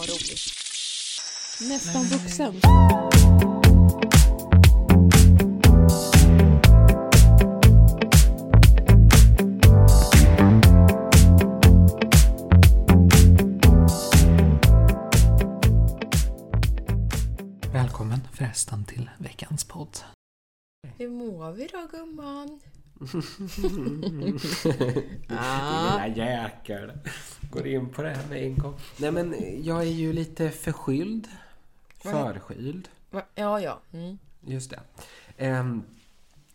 vad roligt. Nästan vuxen. Välkommen förresten till veckans podd. Hur mår vi då gumman? Lilla jäkel. Går in på det här med en gång. Nej men jag är ju lite förskylld. Förkyld. Va? Ja, ja. Mm. Just det. Ehm,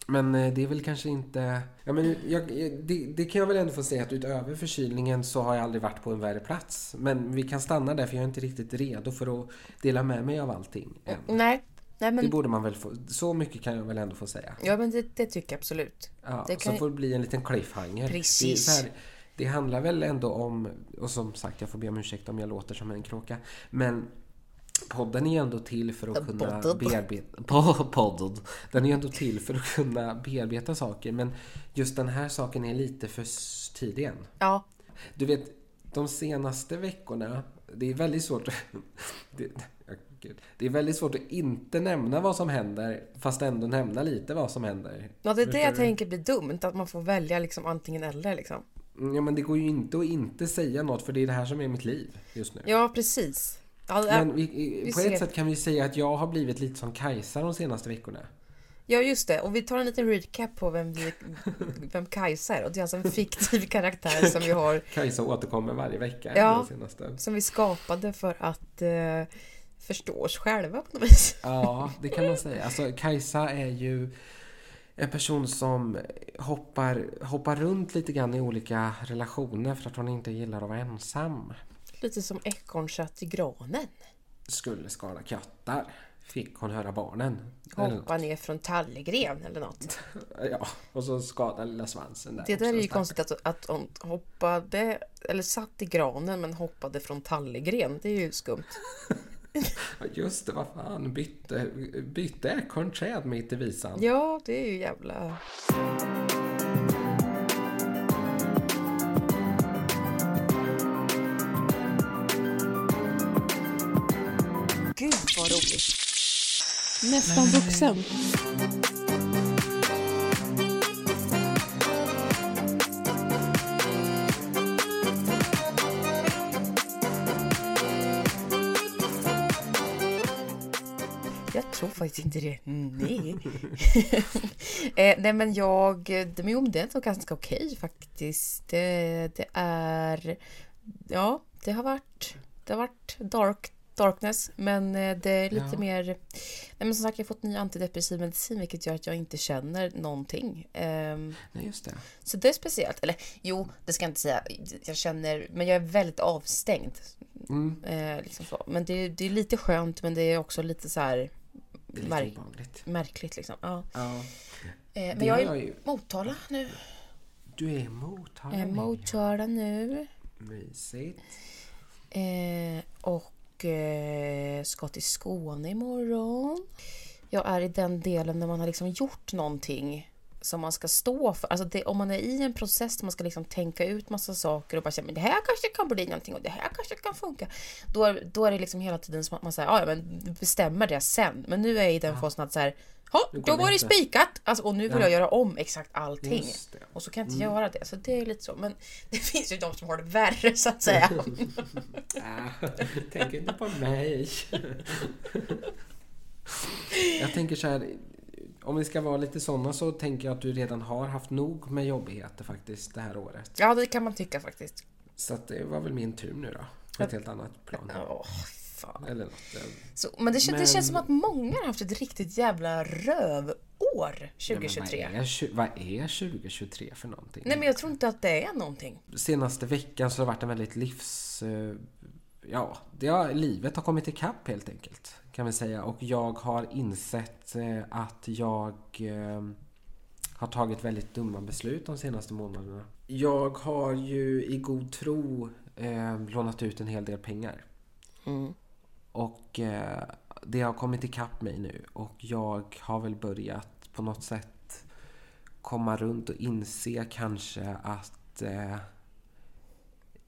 men eh, det är väl kanske inte... Ja, men jag, det, det kan jag väl ändå få säga att utöver förkylningen så har jag aldrig varit på en värre plats. Men vi kan stanna där för jag är inte riktigt redo för att dela med mig av allting än. Nej. Nej, Det men, borde man väl få... Så mycket kan jag väl ändå få säga. ja, men det, det tycker jag absolut. Ja, Det så kan- får det bli en liten cliffhanger. Precis. Det, är så här, det handlar väl ändå om, och som sagt jag får be om ursäkt om jag låter som en kråka. Men podden är ju ändå till för att kunna bearbeta... Po- Podden. Den är ju ändå till för att kunna bearbeta saker. Men just den här saken är lite för tidig än. Ja, Du vet, de senaste veckorna, det är väldigt svårt... Det, det är väldigt svårt att inte nämna vad som händer, fast ändå nämna lite vad som händer. ja det är det jag tänker blir dumt. Att man får välja liksom antingen eller. Liksom. Ja, men det går ju inte att inte säga något, för det är det här som är mitt liv just nu. Ja, precis. Ja, Men vi, vi på ser. ett sätt kan vi säga att jag har blivit lite som Kajsa de senaste veckorna. ja, just det. Och vi tar en liten recap på vem, vi, vem Kajsa är. Och det är alltså en fiktiv karaktär som vi har Kajsa återkommer varje vecka. Ja. de senaste. som vi skapade för att eh, förstå oss själva på något vis. Ja, det kan man säga. Alltså, Kajsa är ju en person som hoppar, hoppar runt lite grann i olika relationer för att hon inte gillar att vara ensam. Lite som ekorrsatt i granen. Skulle skada katter, fick hon höra barnen. Hoppa ner från tallegren eller något. Ja, och så skada lilla svansen där Det där är ju konstigt att, att hon hoppade, eller satt i granen men hoppade från tallegren. Det är ju skumt. Just det, vad fan. Bytte, bytte träd mitt i visan. Ja, det är ju jävla... Gud vad roligt! Nästan vuxen. Tror faktiskt inte det. Nej. eh, nej men jag... Jo, men det är ganska okej faktiskt. Det, det är... Ja, det har varit... Det har varit dark, darkness. Men eh, det är lite Ja. mer... Nej men som sagt, jag har fått ny antidepressiv medicin vilket gör att jag inte känner någonting. Ehm, Nej, just det. så det är speciellt. Eller jo, det ska jag inte säga. Jag känner... Men jag är väldigt avstängd. Mm, Eh, liksom. Men det, det är lite skönt men det är också lite så här... lite Märk- obehagligt. märkligt liksom. Ja. Ja, Eh, men jag är jag ju. Motala nu. Du är Motala. Jag är Motala nu. Mysigt. Eh, och eh, ska till Skåne imorgon. Jag är i den delen när man har liksom gjort någonting som man ska stå för. Alltså det, om man är i en process där man ska liksom tänka ut massa saker och bara känna men det här kanske kan bli någonting och det här kanske kan funka. Då, är- då är det liksom hela tiden som att man säger ja men bestämmer det sen. Men nu är jag i den fasen att så här, ja då var det spikat! Alltså, och nu vill Ja. jag göra om exakt allting. Och så kan jag inte göra det. Så det är lite så. Men det finns ju de som har det värre så att säga. Ah, tänk inte på mig. jag tänker så här. Om vi ska vara lite sådana så tänker jag att du redan har haft nog med jobbigheter faktiskt det här året. Ja, det kan man tycka faktiskt. Så att det var väl min tur nu då. På ett helt annat plan. Åh, fan. Eller något. eh, Så, men det, kän- det Men- känns som att många har haft ett riktigt jävla rövår Nej, men 2023. Vad är, vad är 2023 för någonting? Nej, men jag tror inte att det är någonting. Senaste veckan så har det varit en väldigt livs... Ja, det har, livet har kommit ikapp helt enkelt. Kan vi säga. Och jag har insett eh, att jag eh, har tagit väldigt dumma beslut de senaste månaderna. Jag har ju i god tro eh, lånat ut en hel del pengar. Mm. Och eh, det har kommit ikapp mig nu och jag har väl börjat på något sätt komma runt och inse kanske att eh,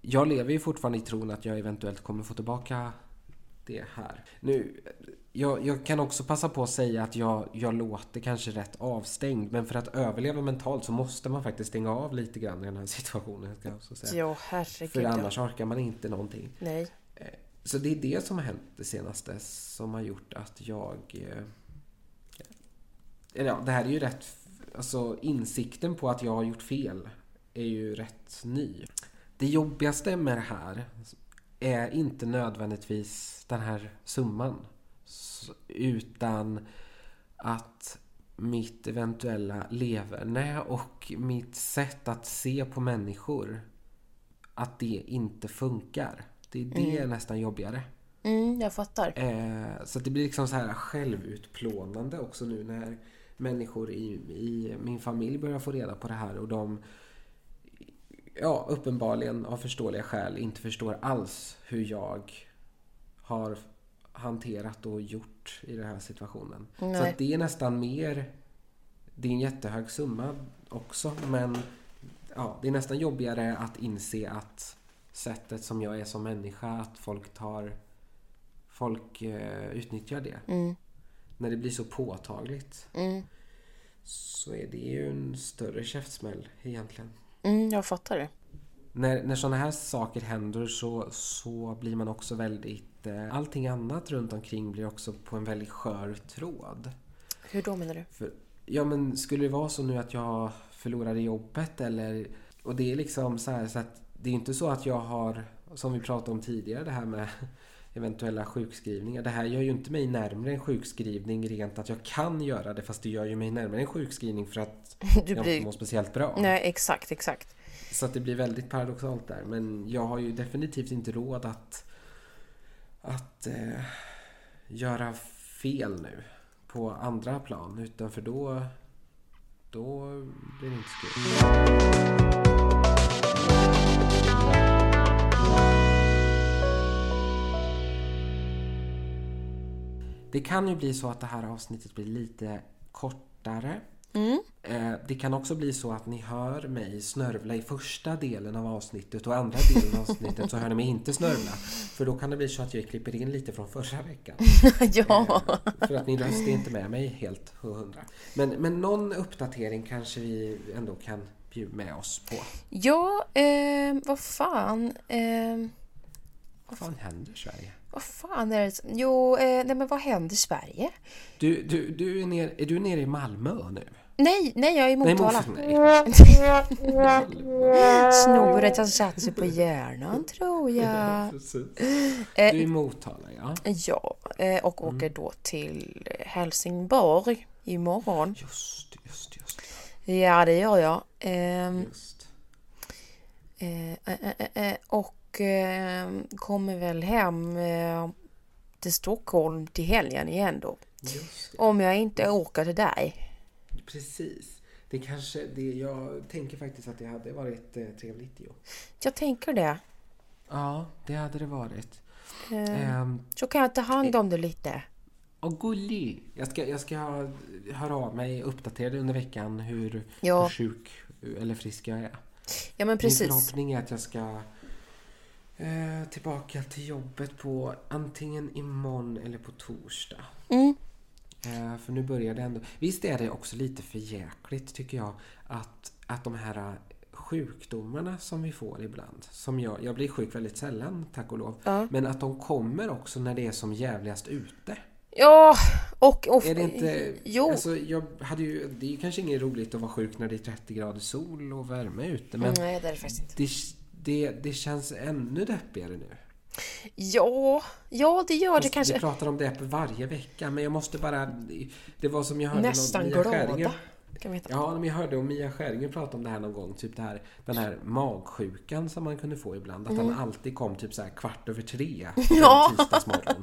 jag lever ju fortfarande i tron att jag eventuellt kommer få tillbaka det här. Nu, jag, jag kan också passa på att säga att jag, jag låter kanske rätt avstängd. Men för att överleva mentalt så måste man faktiskt stänga av lite grann i den här situationen. Ska jag också säga. Ja, herregud. För annars orkar man inte någonting. Nej. Så det är det som har hänt det senaste som har gjort att jag... eh, Eller ja, det här är ju rätt... Alltså insikten på att jag har gjort fel är ju rätt ny. Det jobbigaste med det här är inte nödvändigtvis den här summan. Utan att mitt eventuella leverne och mitt sätt att se på människor att det inte funkar. Det, det är nästan jobbigare. Mm, jag fattar. Eh, så det blir liksom så här självutplånande också nu när människor i, i min familj börjar få reda på det här och de ja, uppenbarligen av förståeliga skäl inte förstår alls hur jag har hanterat och gjort i den här situationen. Så Nej. att det är nästan mer... Det är en jättehög summa också men ja, det är nästan jobbigare att inse att sättet som jag är som människa, att folk tar... Folk eh, utnyttjar det. Mm, När det blir så påtagligt mm, så är det ju en större käftsmäll egentligen. Mm, jag fattar det. När, när sådana här saker händer så, så blir man också väldigt... Eh, allting annat runt omkring blir också på en väldigt skör tråd. Hur då menar du? För, ja men skulle det vara så nu att jag förlorade jobbet eller... Och det är liksom så här så att det är inte så att jag har, som vi pratade om tidigare, det här med eventuella sjukskrivningar. Det här gör ju inte mig närmare en sjukskrivning rent att jag kan göra det fast det gör ju mig närmare en sjukskrivning för att Du jag inte blir... mår speciellt bra. Nej, exakt, exakt. Så att det blir väldigt paradoxalt där. Men jag har ju definitivt inte råd att, att eh, göra fel nu på andra plan. Utan för då, då blir det inte så kul. Det kan ju bli så att det här avsnittet blir lite kortare. Mm. Eh, Det kan också bli så att ni hör mig snörvla i första delen av avsnittet och andra delen av avsnittet så hör ni mig inte snörvla. För då kan det bli så att jag klipper in lite från förra veckan. ja. Eh, För att min röst är inte med mig helt hundra. Men, men någon uppdatering kanske vi ändå kan bjuda med oss på. Ja, eh, vad fan. Eh, Vad fan händer i Sverige? Vad fan är det? Jo, eh, nej men vad händer i Sverige? Du, du, du är, ner, är du nere i Malmö nu? Nej, nej, jag är i Motala. Snoret har satt sig på hjärnan, tror jag. Precis. Eh, Du är i Motala, ja. Ja, eh, och Mm. åker då till Helsingborg imorgon. Just, just, just. Ja, det gör jag. Ehm, just. eh, eh, eh, eh, och eh, kommer väl hem eh, till Stockholm till helgen igen då. Om jag inte åker till dig. Precis. Det kanske, det, jag tänker faktiskt att det hade varit eh, trevligt ju. Jag tänker det. Ja, det hade det varit. Eh, Ehm, så kan jag ta hand om det lite. och gullig! Jag ska, jag ska höra av mig uppdaterad under veckan hur, Ja. hur sjuk eller frisk jag är. Ja, men Min precis. förhoppning är att jag ska eh, tillbaka till jobbet på antingen imorgon eller på torsdag. Mm. Eh, för nu börjar det ändå. Visst är det också lite för jäkligt tycker jag att, att de här sjukdomarna som vi får ibland. Som jag, jag blir sjuk väldigt sällan tack och lov. Ja. Men att de kommer också när det är som jävligast ute. Ja, och... och Är det inte... Jo. Alltså, jag hade ju, det är ju kanske inget roligt att vara sjuk när det är 30 grader sol och värme ute. Men Nej, det är det faktiskt inte. det, det, det känns ännu deppigare nu. Ja, ja det gör det Fast kanske. Vi pratar om det varje vecka men jag måste bara... Det var som jag hörde Nästan någon, Mia glada. Skäringer Kan vi. Ja, men jag hörde om Mia Skäringer prata om det här någon gång. Typ det här, den här magsjukan som man kunde få ibland. Att den alltid kom typ så här kvart över tre Mm. Ja. en tisdagsmorgon.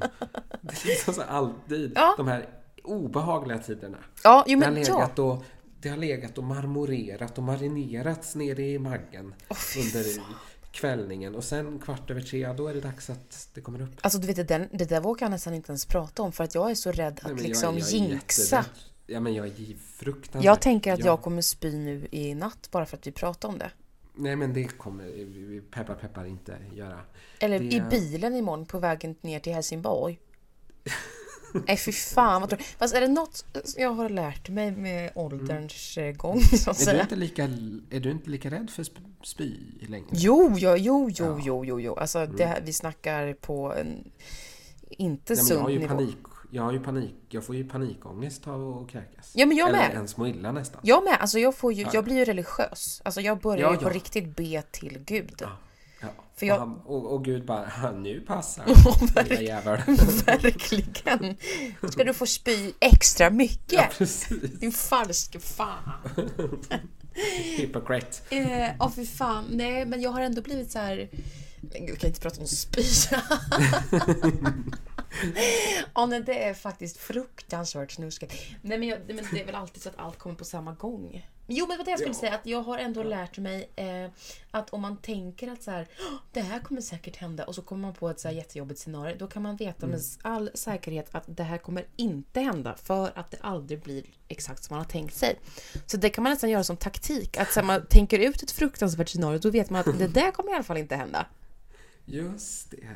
Det är liksom så alltid Ja. de här obehagliga tiderna. Ja, jo Det har, men ja. legat och, det har legat och marmorerat och marinerats nere i maggen Åh, fy under kvällningen. Och sen kvart över tre, ja, då är det dags att det kommer upp. Alltså du vet, den, det där vågar jag nästan inte ens prata om för att jag är så rädd Nej, att jag- liksom jag är jinxa. jätterädd. Ja, men jag är fruktansvärt... Jag tänker att Ja. jag kommer spy nu i natt bara för att vi pratar om det. Nej, men det kommer vi peppar peppar inte göra. Eller Det- i bilen imorgon på vägen ner till Helsingborg. Nej fy fan vad tråkigt. Fast är det något jag har lärt mig med ålderns eh, gång så att Är du, säga. inte lika, är du inte lika rädd för sp- spy längre? Jo, jo, jo, jo, Ja. Mm. jo, jo, jo. Alltså det här, vi snackar på en inte Nej, sund har ju nivå. panik. Jag har ju panik. Jag får ju panikångest av att kräkas. Ja, men jag Eller med. ens må illa nästan. Jag med. Alltså jag, får ju, Ja. jag blir ju religiös. Alltså jag börjar Ja, ju på ja. riktigt be till Gud. Ja. Ja. För jag- och, han, och, och Gud bara, "Ha, nu passar lilla jävel. Verkligen. Ska du få spy extra mycket? Ja, precis. Din falske fan. Hypocrite. Eh, Åh fy fan. Nej, men jag har ändå blivit så här... Men gud, jag kan inte prata om spy. Ja, nej, det är faktiskt fruktansvärt snuskigt. Nej, men, jag, men det är väl alltid så att allt kommer på samma gång. Jo, men vad det jag skulle Ja. säga, att jag har ändå lärt mig eh, att om man tänker att så här, "Åh, det här kommer säkert hända och så kommer man på ett så här jättejobbigt scenario, då kan man veta med all säkerhet att det här kommer inte hända för att det aldrig blir exakt som man har tänkt sig. Så det kan man nästan göra som taktik, att så här, man tänker ut ett fruktansvärt scenario, då vet man att det där kommer i alla fall inte hända. Just det.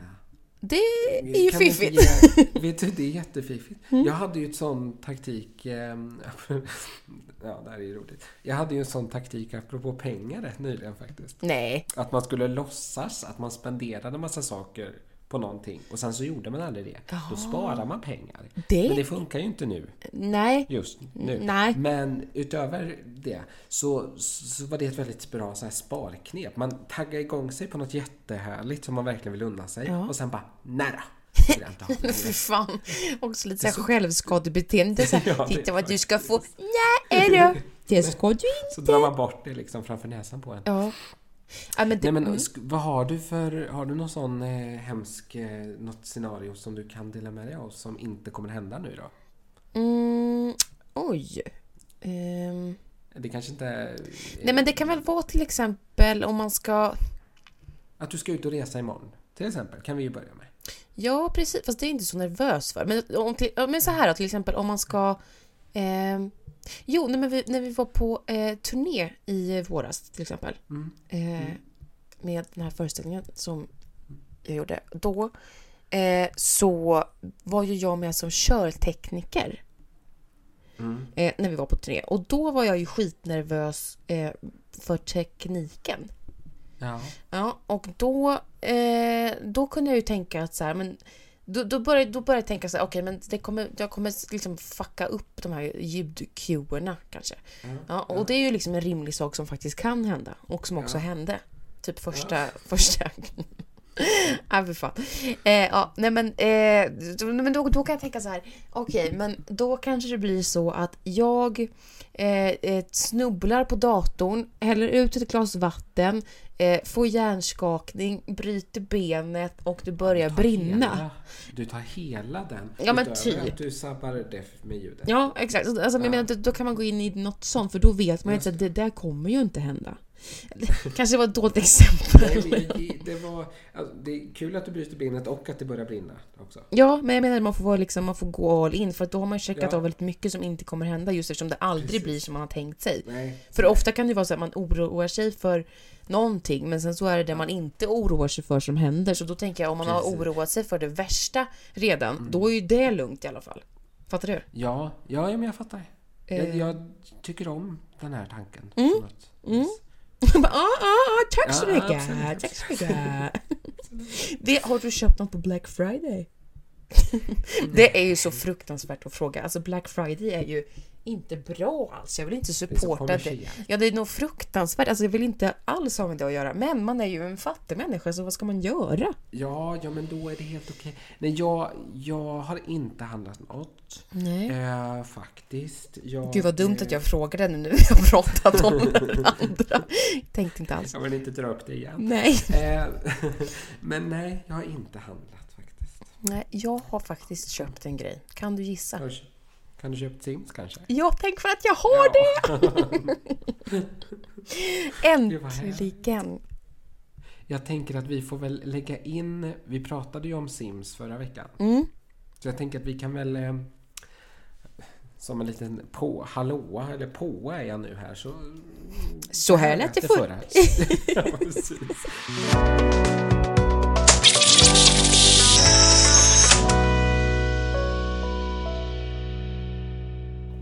Det är ju Kan fiffigt. ge- vet du, det är jättefiffigt. Jag hade ju ett sån taktik... ehm, ja, det här är ju roligt. Jag hade ju en sån taktik apropå pengar rätt nyligen faktiskt. Nej. Att man skulle låtsas att man spenderade massa saker på någonting och sen så gjorde man aldrig det. Då sparar man pengar. Det- Men det funkar ju inte nu. Nej. Just nu. Nej. Men utöver det så, så var det ett väldigt bra så här sparknep. Man taggar igång sig på något jättehärligt som man verkligen vill unna sig och sen bara nära. Fy fan. Också lite såhär självskadebeteende. Så här, Ja, är Titta vad du ska få. Nej då. Det ska du Så inte. drar man bort det liksom framför näsan på en. Ja. ja men det, Nej men mm. vad har du för, har du någon sån eh, hemsk, eh, något scenario som du kan dela med dig av som inte kommer hända nu då? mm, oj. Ehm, Det kanske inte är... nej men det kan väl vara till exempel om man ska... Att du ska ut och resa imorgon. Till exempel, kan vi ju börja med. Ja precis, fast det är inte så nervös för. Men, om men så här då, till exempel om man ska... ehm, jo, nej, men vi, när vi var på eh, turné i våras till exempel. Mm. Eh, med den här föreställningen som jag gjorde. Då eh, så var ju jag med som körtekniker. Mm. Eh, när vi var på turné. Och då var jag ju skitnervös eh, för tekniken. Ja. Ja, och då, eh, då kunde jag ju tänka att så här, men då, då, började, då började jag tänka så här, okej, men det kommer, jag kommer liksom fucka upp de här ljudcuerna kanske. Ja, och det är ju liksom en rimlig sak som faktiskt kan hända och som också Ja. hände. Typ första, första Ja, för fan. Eh, ja, nej men, eh, då, men då, då kan jag tänka så här. Okej, men då kanske det blir så att jag eh, eh, snubblar på datorn, häller ut ett glas vatten, eh, får hjärnskakning, bryter benet och det börjar Ta brinna. Hela, du tar hela den. Ja, men typ. att du sabbar det med ljudet. Ja, exakt. Så, Alltså, men menar, då- då kan man gå in i något sånt, för då vet man ju att det där kommer ju inte hända. Kanske var ett dåligt exempel. Nej, det, var, alltså, det är kul att du bryter benet och att det börjar brinna också. Ja, men jag menar man får, vara liksom, man får gå all in för att då har man checkat Ja. av väldigt mycket som inte kommer hända just eftersom det aldrig Precis. blir som man har tänkt sig. Nej. För ofta kan det vara så att man oroar sig för någonting men sen så är det det man inte oroar sig för som händer. Så då tänker jag om man har Precis. oroat sig för det värsta redan, då är ju det lugnt i alla fall. Fattar du? Ja, ja, men jag fattar. Jag, Eh. jag tycker om den här tanken. Mm. Mm. Jag bara, ah, ah, ah, tack så mycket! Tack så mycket! Det, har du köpt något på Black Friday? Det är ju så fruktansvärt att fråga. Alltså Black Friday är ju inte bra alls. Jag vill inte Det supporta det. kommersiellt. Ja, det är nog fruktansvärt. Alltså jag vill inte alls ha med det att göra. Men man är ju en fattig människa, så vad ska man göra? Ja, ja, men då är det helt okej. Nej, jag, jag har inte handlat något. Nej. Eh, faktiskt. Jag, Gud vad dumt eh, att jag frågade nu när vi har pratat om andra. Tänkte inte alls. Jag vill inte dra upp det igen. Nej. Eh, men nej, jag har inte handlat. Nej, jag har faktiskt köpt en grej. Kan du gissa? Kan du köpt Sims kanske? Ja, tänk för att jag har det! Vad härligt. Äntligen! Jag tänker att vi får väl lägga in... Vi pratade ju om Sims förra veckan. Mm. Så jag tänker att vi kan väl... Eh, som en liten på, hallåa eller påa är jag nu här så... Så här lät det förr. ja, precis.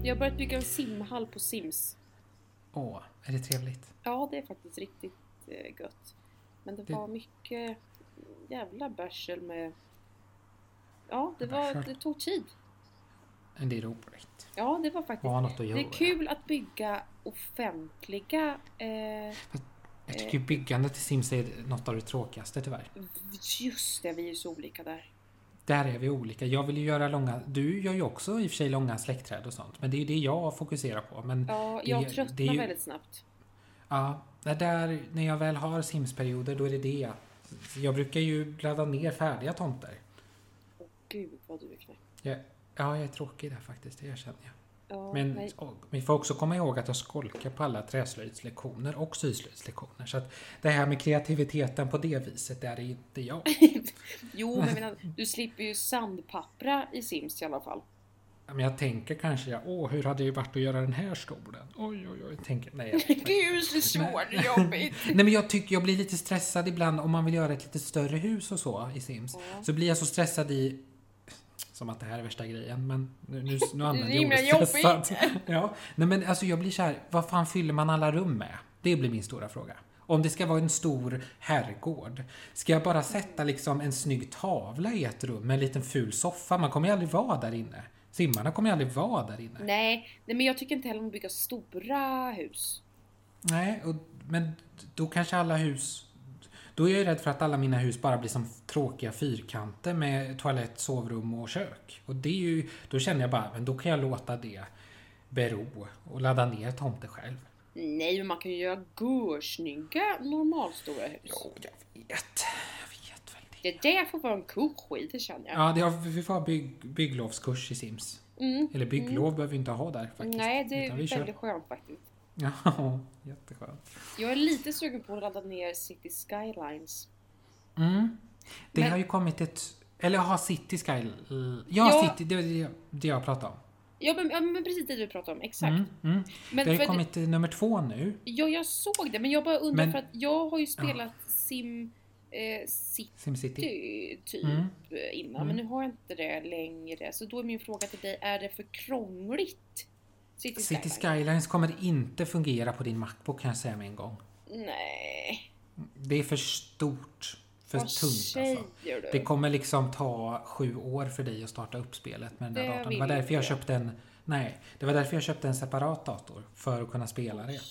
Jag har börjat bygga en simhall på Sims. Åh, är det trevligt? Ja, det är faktiskt riktigt eh, gött. Men det, Det- var mycket jävla bärsel med... Ja, det, var, Bärsel. det tog tid. Men det är roligt. Ja, det var faktiskt... Ha något att Det göra. är kul att bygga offentliga... Eh, Jag tycker byggandet i Sims är något av det tråkigaste tyvärr. just det, vi är ju så olika där. Där är vi olika. Jag vill ju göra långa... Du gör ju också i och för sig långa släktträd och sånt. Men det är ju det jag fokuserar på. Men Ja, det, jag tröttnar det är ju- väldigt snabbt. Ja, det där, när jag väl har Sims-perioder då är det det. Jag brukar ju ladda ner färdiga tomter. Åh gud vad du är knäpp. Jag, ja, jag är tråkig där faktiskt, det erkänner jag. Ja, Men och, vi får också komma ihåg att jag skolkar på alla träslöjdslektioner och syslöjdslektioner. Så att det här med kreativiteten på det viset, där är inte jag. Jo, men menar, du slipper ju sandpappra i Sims i alla fall. Men jag tänker kanske, ja, åh, hur hade det varit att göra den här stolen? Oj, oj, oj. Tänker, nej, Gud, så svårt jobbigt. Nej men jag tycker jag blir lite stressad ibland om man vill göra ett lite större hus och så i Sims. Ja. Så blir jag så stressad i som att det här är värsta grejen men nu, nu, nu använder jag ordet stressad. Ja. Nej men alltså jag blir så här, vad fan fyller man alla rum med? Det blir min stora fråga. Om det ska vara en stor herrgård, ska jag bara sätta liksom en snygg tavla i ett rum med en liten ful soffa? Man kommer ju aldrig vara där inne. Simmarna kommer ju aldrig vara där inne. Nej, nej, men jag tycker inte heller om att bygga stora hus. Nej, och, men då kanske alla hus... Då är jag rädd för att alla mina hus bara blir som tråkiga fyrkanter med toalett, sovrum och kök. Och det är ju... Då känner jag bara, men då kan jag låta det bero och ladda ner tomter själv. Nej, men man kan ju göra görsnygga normalstora hus. Jo, jag vet. Jag vet väl det. Det där får vara en kurs i, det känner jag. Ja, det har, vi får ha bygg, bygglovskurs i Sims. Mm. Eller bygglov behöver vi inte ha där faktiskt. Nej, det är väldigt skönt faktiskt. Ja, jätteskönt. Jag är lite sugen på att ladda ner City Skylines. Mm. Det Men- har ju kommit ett... Eller ha City Sky... Ja, Ja. City, det det, det jag pratade om. Ja men, ja, men precis det du pratade om, exakt. Mm, mm. Men det har ju kommit till nummer två nu. Ja, jag såg det, men jag bara undrar Men- för att jag har ju spelat Sim eh, City SimCity. typ Mm. eh, innan, Mm. men nu har jag inte det längre. Så då är min fråga till dig, är det för krångligt? City, City Skylines? Skylines kommer inte fungera på din Macbook kan jag säga med en gång. Nej, Det är för stort. För vad tungt alltså. du? Det kommer liksom ta sju år för dig att starta upp spelet med den där Det datorn. Det var därför jag köpte en... Nej, det var därför jag köpte en separat dator. För att kunna spela det.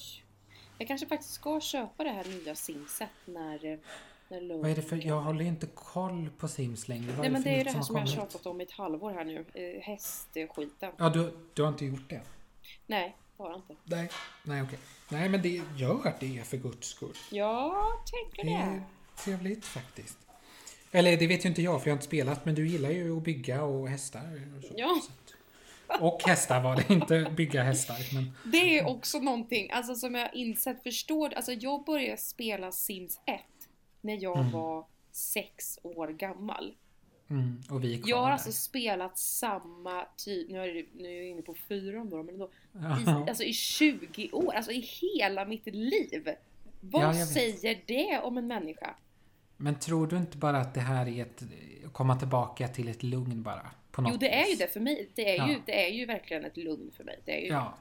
Jag kanske faktiskt ska köpa det här nya Simset när, när Vad är det för... Jag håller inte koll på Sims längre. Vad Nej men det är nytt det här som har jag har tjatat om i ett halvår här nu. Eh, hästskiten. Ja, du, du har inte gjort det? Nej, bara inte. Nej, nej okej. Nej men det gör det för guds skull. Jag tänker Det är det. trevligt faktiskt. Eller det vet ju inte jag för jag har inte spelat men du gillar ju att bygga och hästar. Och, så. Ja. och hästar var det, inte bygga hästar. Men, Det är också någonting alltså, som jag insett, förstår Alltså jag började spela Sims 1 när jag Mm. var sex år gammal. Mm, och vi är kvar Jag har där. alltså spelat samma typ, nu är, det, nu är jag inne på fyran då, men då, i, alltså i 20 år, alltså i hela mitt liv. Vad Ja, säger det om en människa? Men tror du inte bara att det här är ett komma tillbaka till ett lugn bara? På något Jo det är ju det för mig. Det är, Ja. ju, det är ju verkligen ett lugn för mig. Det är ju Ja.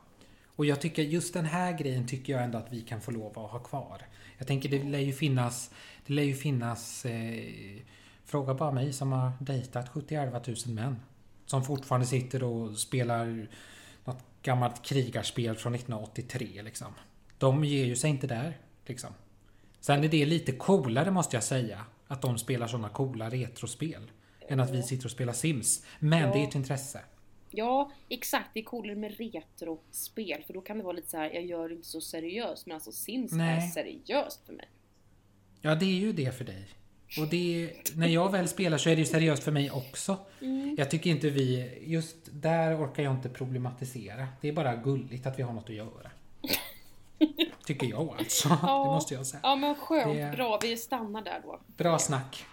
Och jag tycker just den här grejen tycker jag ändå att vi kan få lov att ha kvar. Jag tänker det lär ju finnas, det lär ju finnas, eh, fråga bara mig som har dejtat 70-11 tusen män. Som fortfarande sitter och spelar något gammalt krigarspel från 1983 liksom. De ger ju sig inte där liksom. Sen är det lite coolare måste jag säga. Att de spelar sådana coola retrospel. Än att vi sitter och spelar Sims. Men Ja. det är ett intresse. Ja, exakt. Det är coolare med retrospel för då kan det vara lite så här. jag gör det inte så seriöst men alltså Sims är Nej. seriöst för mig. Ja, det är ju det för dig. Och det, när jag väl spelar så är det ju seriöst för mig också. Mm. Jag tycker inte vi, just där orkar jag inte problematisera. Det är bara gulligt att vi har något att göra. tycker jag alltså. Ja. Det måste jag säga. Ja men skönt, det, bra. Vi stannar där då. Bra snack.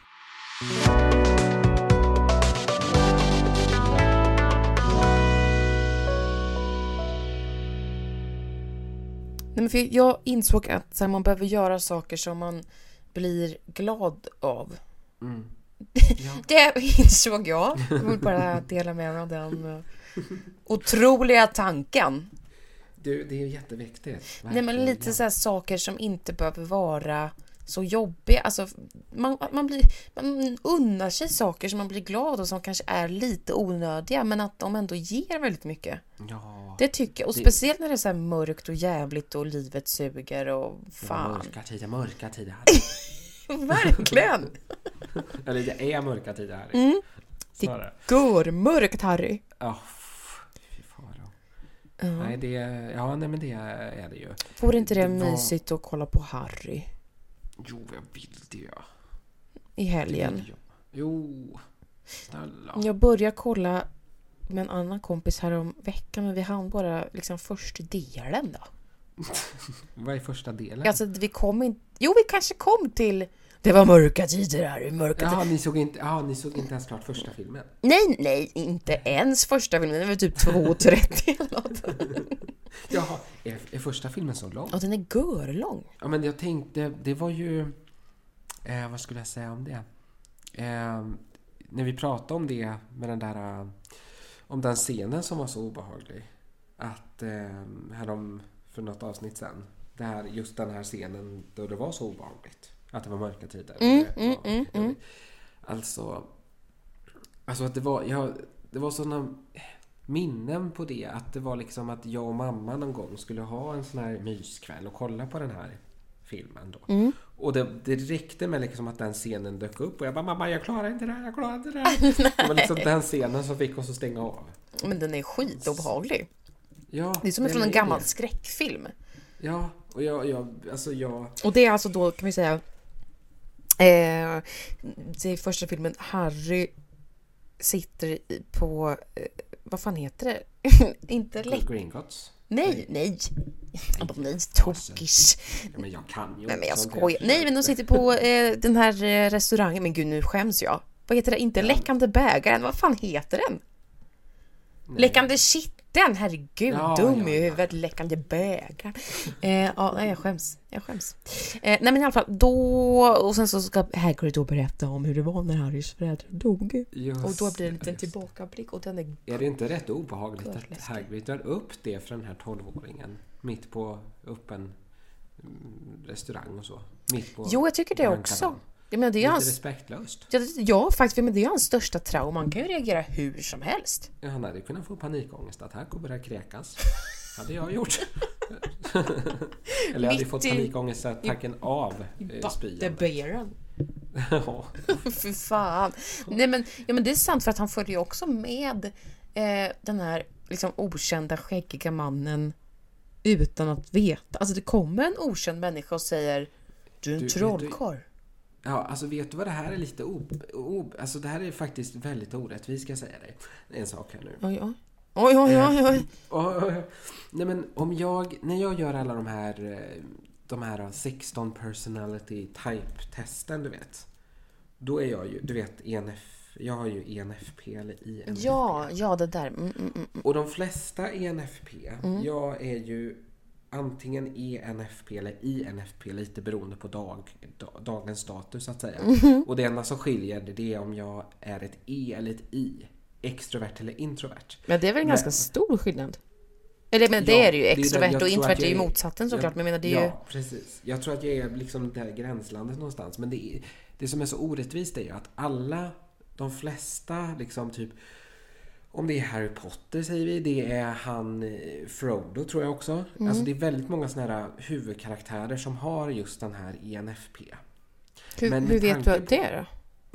Nej, men för jag insåg att så här, man behöver göra saker som man blir glad av. Mm. Ja. Det insåg jag. Jag vill bara dela med mig av den eh, otroliga tanken. Du, det är jätteviktigt. Nej, men verkligen. lite så saker som inte behöver vara så jobbiga. Alltså, man, man, blir, man unnar sig saker som man blir glad av som kanske är lite onödiga men att de ändå ger väldigt mycket. Ja, Det tycker jag. Och Det- speciellt när det är så mörkt och jävligt och livet suger och fan. mörka tider, mörka tider. Verkligen! Eller det är mörka tider här. Mm. Det. Görmörkt Harry. Ja, f- fy faro. Ja. Nej, det, ja, nej men det är det ju. Vore inte det det var- mysigt att kolla på Harry Jo, jag vill det ja. i Det helgen? jag. Jo, snälla. Jag började kolla med en annan kompis här om veckan men vi hann bara liksom första delen då. Vad är första delen? Alltså vi kom inte... Jo vi kanske kom till... Det var mörka tider här, mörka tider. Jaha, ni såg, inte, ja, ni såg inte ens klart första filmen? Nej, nej, inte ens första filmen. Den var typ 2.30 eller något. Jaha, är, är första filmen så lång? Och den är görlång. Ja, men jag tänkte, det var ju... Eh, vad skulle jag säga om det? Eh, när vi pratade om det med den där... Om den scenen som var så obehaglig. Att eh, härom, för något avsnitt sen. Det här, just den här scenen då det var så obehagligt. Att det var mörka tider. Mm, mm, mm, mm. Alltså... Alltså att det var... Jag, det var såna minnen på det. Att det var liksom att jag och mamma någon gång skulle ha en sån här myskväll och kolla på den här filmen då. Mm. Och det, det räckte med liksom att den scenen dök upp och jag bara mamma jag klarar inte det här, jag klarar inte det här. det var liksom den scenen som fick oss att stänga av. Men den är skitobehaglig. Ja, Det är som från en gammal det. skräckfilm. Ja, och jag, jag, alltså jag... Och det är alltså då kan vi säga eh, det är första filmen Harry sitter på eh, vad fan heter det? Inte läck... Gringotts. Nej, nej. Bara, nej, tokis. Ja, men jag kan ju Nej men jag skojar. Nej men de sitter på eh, den här eh, restaurangen. Men gud nu skäms jag. Vad heter det? Inte läckande bägaren. Vad fan heter den? Nej. Läckande kitteln! Herregud, Ja, dum ja, i ja. huvudet. Läckande bägaren. Eh, ja, jag skäms. Jag skäms. Eh, nej men i alla fall, då... Och sen så ska Hagrid då berätta om hur det var när Harrys föräldrar dog. Just Och då blir det en liten tillbakablick och den är... Är det inte rätt obehagligt att. Hagrid drar upp det för den här 12-åringen? Mitt på öppen mm, restaurang och så. Mitt på Jo, jag tycker det också. Jag menar, det är Lite hans... respektlöst. Ja, ja, faktiskt. Men det är hans största trauma. Man kan ju reagera hur som helst. Ja, Han hade kunnat få panikångestattack och börja kräkas. hade jag gjort. Eller jag hade fått panikångestattacken av eh, spyan. Ja. Fy fan. Nej men, ja, men det är sant för att han följer ju också med eh, den här liksom, okända skäggiga mannen utan att veta. Alltså det kommer en okänd människa och säger Du är en trollkarl. Ja, alltså vet du vad det här är lite o... o alltså det här är faktiskt väldigt orättvist ska jag säga dig. En sak här nu. Oj, oj. Oj, oj, oj, oj. Nej men om jag, när jag gör alla de här, eh, de här 16 personality type-testen du vet. Då är jag ju, du vet ENF, jag har ju ENFP eller INFP. Ja, ja det där. Mm, mm, mm. mm. Och de flesta ENFP, jag är ju antingen ENFP eller INFP lite beroende på dag, da, dagens status så att säga. Och det enda som skiljer det är om jag är ett E eller ett I. Extrovert eller introvert. Men det är väl en Men- ganska stor skillnad? Eller men det Ja, är det ju. det Extrovert jag och introvert är ju motsatsen såklart. Men jag menar det är ju... ja, precis. Jag tror att jag är liksom där gränslandet någonstans. Men det, är, det som är så orättvist är ju att alla, de flesta liksom typ om det är Harry Potter säger vi, det är han eh, Frodo tror jag också. Mm. Alltså det är väldigt många sådana här huvudkaraktärer som har just den här ENFP. Hur, men hur vet du det då?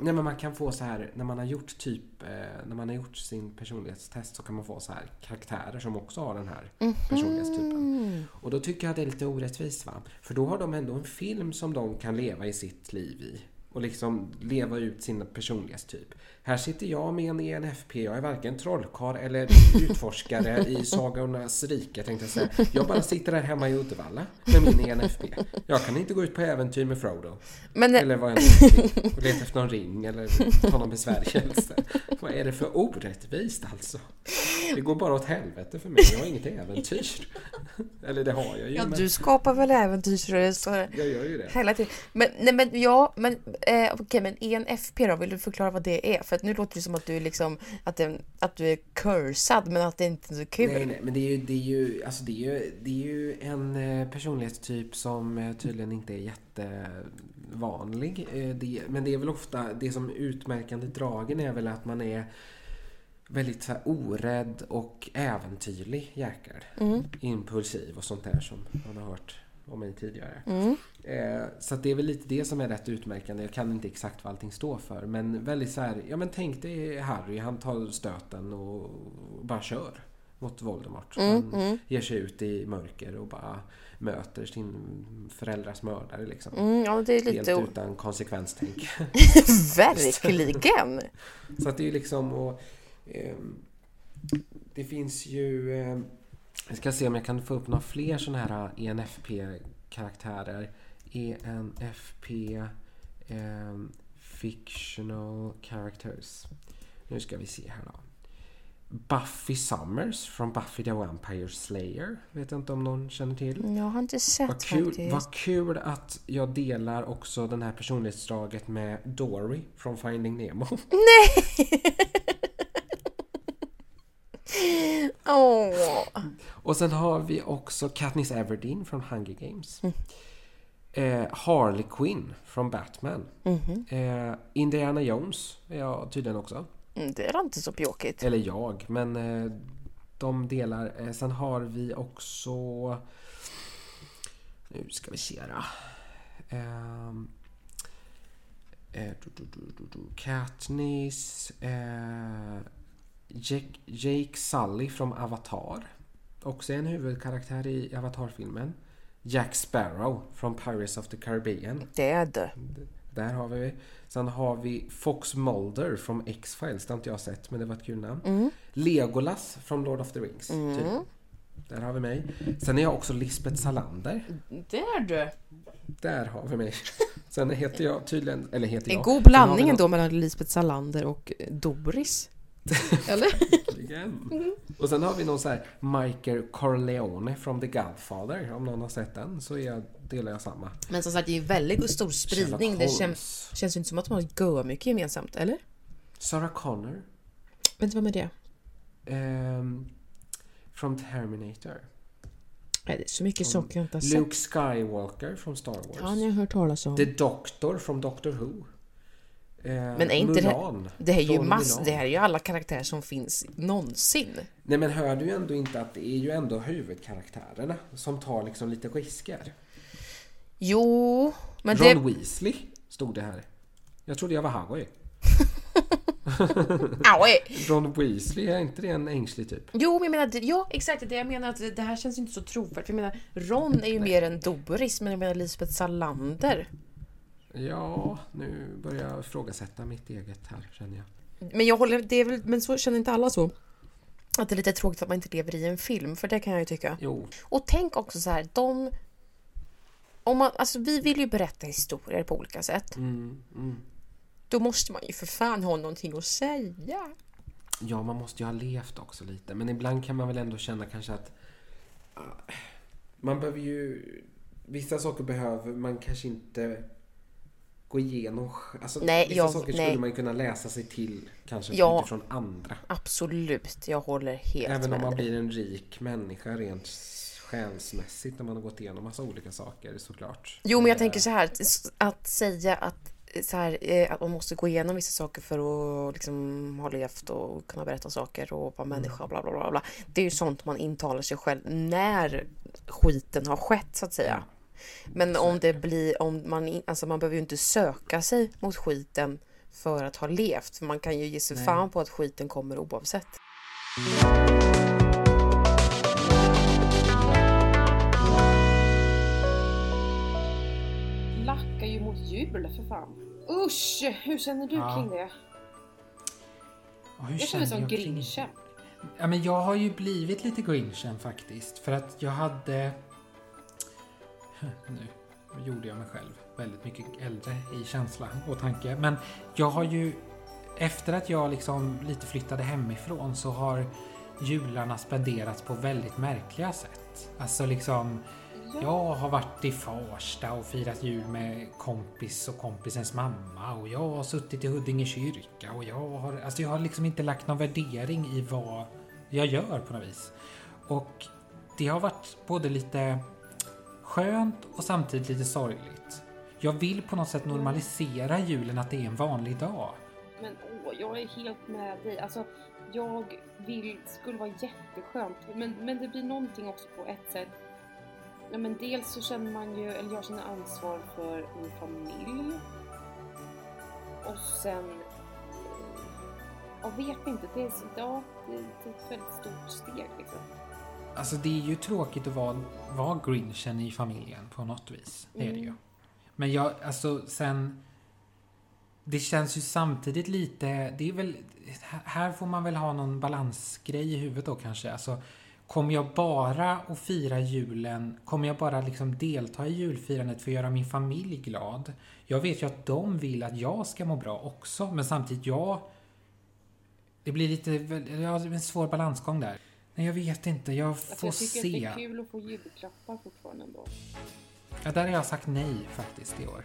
Nej men man kan få så här, när man har gjort typ, eh, när man har gjort sin personlighetstest så kan man få så här karaktärer som också har den här Mhm. personlighetstypen. Mm. Och då tycker jag att det är lite orättvist va? För då har de ändå en film som de kan leva i sitt liv i. och liksom leva ut sin personlighetstyp. Här sitter jag med en ENFP. Jag är varken trollkarl eller utforskare i Sagornas rike tänkte jag säga. Jag bara sitter här hemma i Uddevalla med min ENFP. Jag kan inte gå ut på äventyr med Frodo. Men, Eller vad jag. Och leta efter någon ring eller ta någon besvärjelse. Vad är det för orättvist alltså? Det går bara åt helvete för mig. Jag har inget äventyr. Eller det har jag ju. ja, men du skapar väl äventyrsresor jag gör ju det. hela tiden. Men, nej, men ja, men eh, okej, men ENFP då? Vill du förklara vad det är? För att nu låter det som att du är liksom att, det, att du är cursad, men att det inte är så kul. Nej, nej, men det är ju, det är ju, alltså det är ju, det är ju en eh, personlighetstyp som eh, tydligen inte är jättevanlig. Eh, Det, men det är väl ofta, det som utmärkande dragen är väl att man är väldigt så här orädd och äventyrlig jäkel. Mm. Impulsiv och sånt där som man har hört om mig tidigare. Mm. Eh, Så det är väl lite det som är rätt utmärkande. Jag kan inte exakt vad allting står för. Men väldigt så här, ja men tänk dig Harry, han tar stöten och bara kör mot Voldemort. Mm, han mm. ger sig ut i mörker och bara möter sin föräldrars mördare liksom. Mm, ja, det är Helt lite... o- utan konsekvenstänk. Verkligen! Så att det är liksom och, ehm, Det finns ju ehm, Jag ska se om jag kan få upp några fler sådana här ENFP-karaktärer. ENFP ehm, Fictional Characters. Nu ska vi se här då. Buffy Summers från Buffy the Vampire Slayer. Vet inte om någon känner till. Jag har inte sett Vad kul, faktiskt. vad kul att jag delar också den här personlighetsdraget med Dory från Finding Nemo. Åh! Och sen har vi också Katniss Everdeen från Hunger Games. Mm. Eh, Harley Quinn från Batman. Mhm. Eh, Indiana Jones är jag tydligen också. Mm, Det är inte så pjåkigt. Eller jag, men eh, de delar. Eh, sen har vi också... Nu ska vi se då. Ehm, eh, du, du, du, du, du, Katniss. Eh, Jake, Jake Sully från Avatar. Också en huvudkaraktär i Avatar-filmen. Jack Sparrow från Pirates of the Caribbean. Det är det. Där har vi. Sen har vi Fox Mulder från X-Files. Det har inte jag sett, men det var ett kul namn. Mm. Legolas från Lord of the Rings. Typ. Där har vi mig. Sen är jag också Lisbeth Salander. Det är du. Där har vi mig. Sen heter jag tydligen, eller heter En jag. god Sen har blandning ändå mellan Lisbeth Salander och Doris. Eller? någon- Och sen har vi någon så här Michael Corleone från The Godfather. Om någon har sett den så är jag, delar jag samma. Men som sagt, det är väldigt stor spridning. Det känns, känns ju inte som att man har mycket gemensamt, eller? Sarah Connor. Inte vem är det? ehm, från Terminator. Nej, det är så mycket saker jag inte har sett. Luke Skywalker från Star Wars. Ja, ni har hört talas om. The Doctor från Doctor Who. Eh, Men är inte det- Mulan Det här är ju från mass, det här är ju alla karaktärer som finns någonsin. Nej men hör du ju ändå inte att det är ju ändå huvudkaraktärerna som tar liksom lite risker. Jo, men Ron det... Weasley stod det här. Jag trodde jag var Harry. Ron Weasley, är inte det en ängslig typ? Jo, men jag menar, det- ja exakt, det jag menar att det här känns inte så trovärdigt. Jag menar, Ron är ju mer en Doris, men jag menar Lisbeth Salander. Ja, nu börjar jag ifrågasätta mitt eget här känner jag. Men jag håller, det väl, men så känner inte alla så? Att det är lite tråkigt att man inte lever i en film, för det kan jag ju tycka. Jo, Och tänk också så här, de... Om man, alltså vi vill ju berätta historier på olika sätt. mm, mm. Då måste man ju för fan ha någonting att säga. Ja, man måste ju ha levt också lite. Men ibland kan man väl ändå känna kanske att ah, man behöver ju... Vissa saker behöver man kanske inte gå igenom. Alltså, Nej, vissa jag- saker nej. skulle man kunna läsa sig till kanske Ja. utifrån andra. Absolut, jag håller helt Även om med man dig. blir en rik människa rent själsmässigt när man har gått igenom massa olika saker såklart. Jo, men jag Eh, tänker så här, att- säga att, så här, eh, att man måste gå igenom vissa saker för att liksom, ha levt och kunna berätta saker och vara människa och bla bla bla. bla. Det är ju sånt man intalar sig själv när skiten har skett så att säga. Men om det blir, om man, alltså man behöver ju inte söka sig mot skiten för att ha levt. För man kan ju ge sig Nej. fan på att skiten kommer oavsett. Lackar ju mot jul för fan. Usch! Hur känner du Ja. kring det? Och hur Jag känner som jag kring- grinchen. Ja, men jag har ju blivit lite grinchen faktiskt. För att jag hade... Nu gjorde jag mig själv väldigt mycket äldre i känsla och tanke. Men jag har ju... Efter att jag liksom lite flyttade hemifrån så har jularna spenderats på väldigt märkliga sätt. Alltså liksom... Jag har varit i Farsta och firat jul med kompis och kompisens mamma och jag har suttit i Huddinge kyrka och jag har, alltså jag har liksom inte lagt någon värdering i vad jag gör på något vis. Och det har varit både lite skönt och samtidigt lite sorgligt. Jag vill på något sätt normalisera julen att det är en vanlig dag. Men åh, jag är helt med dig. Alltså, jag vill, det skulle vara jätteskönt. Men, men det blir någonting också på ett sätt. Ja, men dels så känner man ju, eller jag känner ansvar för min familj. Och sen, eh, jag vet inte, det är, så- ja, det är ett väldigt stort steg liksom. Alltså det är ju tråkigt att vara, vara grinchen i familjen på något vis. Det är det ju. Mm. Men jag, alltså sen... Det känns ju samtidigt lite, det är väl, här får man väl ha någon balansgrej i huvudet då kanske. Alltså, kommer jag bara att fira julen, kommer jag bara liksom delta i julfirandet för att göra min familj glad? Jag vet ju att de vill att jag ska må bra också, men samtidigt jag... Det blir lite, ja, en svår balansgång där. Nej, jag vet inte, jag Alltså, får jag tycker se. att det är kul att få julklappar fortfarande ändå. Ja, där har jag sagt nej faktiskt i år.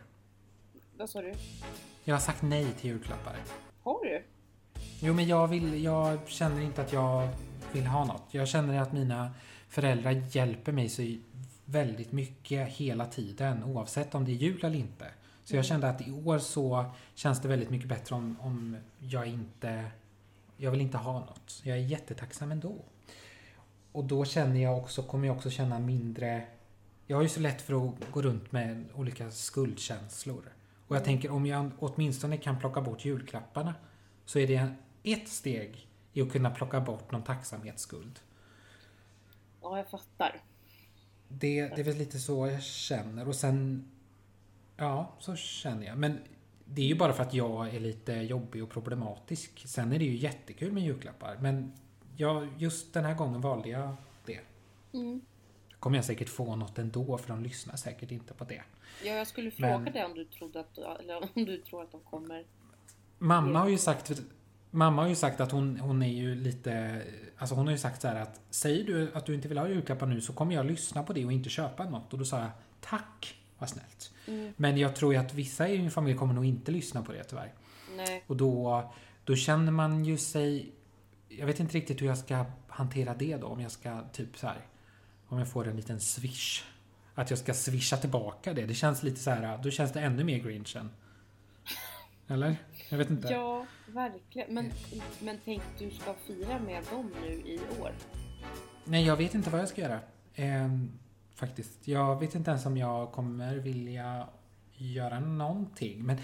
Vad sa du? Jag har sagt nej till julklappar. Har du? Jo, men jag, vill, jag känner inte att jag vill ha något. Jag känner att mina föräldrar hjälper mig så väldigt mycket hela tiden, oavsett om det är jul eller inte. Så jag kände att i år så känns det väldigt mycket bättre om, om jag inte... Jag vill inte ha något. Jag är jättetacksam ändå. Och då känner jag också, kommer jag också känna mindre... Jag har ju så lätt för att gå runt med olika skuldkänslor. Och jag tänker om jag åtminstone kan plocka bort julklapparna så är det ett steg i att kunna plocka bort någon tacksamhetsskuld. Ja, jag fattar. Det, det är väl lite så jag känner och sen... Ja, så känner jag. Men det är ju bara för att jag är lite jobbig och problematisk. Sen är det ju jättekul med julklappar. Men jag, just den här gången valde jag det. Mm. Kommer jag säkert få något ändå för de lyssnar säkert inte på det. Ja, jag skulle fråga Men- dig om du trodde att, eller om du tror att de kommer. Mamma har ju sagt Mamma har ju sagt att hon, hon är ju lite... Alltså hon har ju sagt så här att Säger du att du inte vill ha julklappar nu så kommer jag lyssna på det och inte köpa något. Och då sa jag Tack, vad snällt. Mm. Men jag tror ju att vissa i min familj kommer nog inte lyssna på det tyvärr. Nej, Och då, då känner man ju sig... Jag vet inte riktigt hur jag ska hantera det då. Om jag ska typ så här... Om jag får en liten swish. Att jag ska swisha tillbaka det. Det känns lite så här... Då känns det ännu mer grinchen. Eller? Jag vet inte. ja, verkligen. Men, men tänk du ska fira med dem nu i år. Nej, jag vet inte vad jag ska göra. Ehm, faktiskt. Jag vet inte ens om jag kommer vilja göra någonting. Men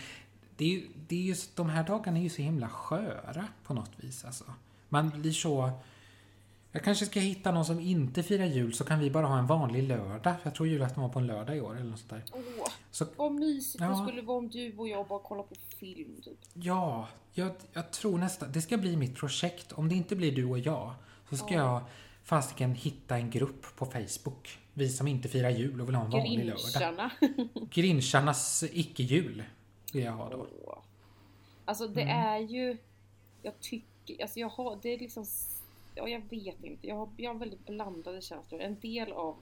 det är det är just, de här dagarna är ju så himla sköra på något vis. Alltså. Man blir så... Jag kanske ska hitta någon som inte firar jul så kan vi bara ha en vanlig lördag. Jag tror julafton var på en lördag i år eller något sånt där. Åh, Så vad mysigt Ja. det skulle vara om du och jag bara kollar på film typ. Ja, jag, jag tror nästan... Det ska bli mitt projekt. Om det inte blir du och jag så ska jag fasiken hitta en grupp på Facebook. Vi som inte firar jul och vill ha en vanlig lördag. Grincharna. Grincharnas icke-jul vill jag ha då. Åh. Alltså det Mm. är ju, jag tycker, alltså jag har, det är liksom, ja jag vet inte, jag har, jag har väldigt blandade känslor. En del av,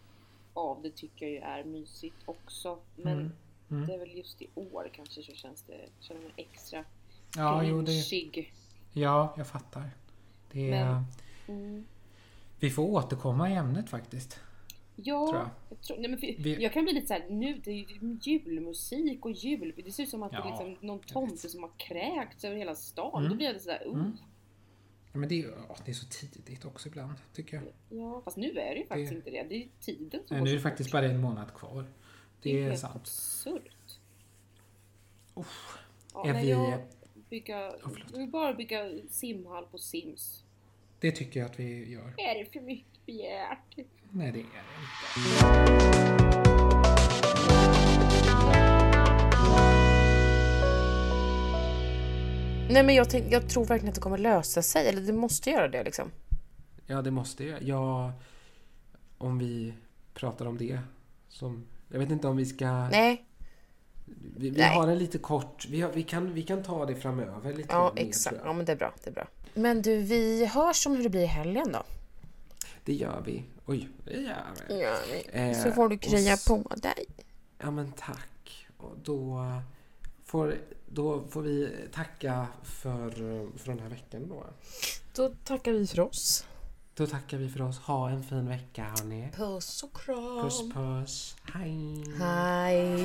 av det tycker jag ju är mysigt också. Men Mm. Mm. det är väl just i år kanske så känns det, känner mig extra Ja, jo, det, ja, jag fattar. Det är, Men- Mm. Vi får återkomma i ämnet faktiskt. Ja, Tror jag. jag. tror, nej men för, Vi- jag kan bli lite såhär, nu det är ju julmusik och jul, det ser ut som att det Ja, är liksom någon tomte som har kräkts över hela stan. Mm. Då blir jag sådär, oh. Mm. Men det, är- ja, det är så tidigt också ibland, tycker jag. Ja, fast nu är det ju faktiskt Det- inte det. Det är ju tiden som Nej, nu är det faktiskt bara en månad kvar. Det är helt sant. absurt. Uff. Ja, Är vi- jag bygga, Oh, vill bara bygga simhall på Sims. Det tycker jag att vi gör. Är det för mycket begärt? Nej, det är det inte. Nej men jag, tänk, jag tror verkligen att det kommer lösa sig. Eller det måste göra det liksom. Ja, det måste jag. Ja, om vi pratar om det. Som, jag vet inte om vi ska... Nej, Vi, vi Nej. har en lite kort... Vi, har, vi, kan, vi kan ta det framöver lite ja mer, exakt. Ja men det är bra. Det är bra. Men du, vi hörs om hur det blir i helgen då. Det gör vi. Oj, det gör vi. Ja, Eh, så får du krya på dig. Ja, men tack. Och då, får, då får vi tacka för, för den här veckan då. Då tackar vi för oss. Då tackar vi för oss. Ha en fin vecka, hörni. Puss och kram. Puss, puss. Hej. Hej.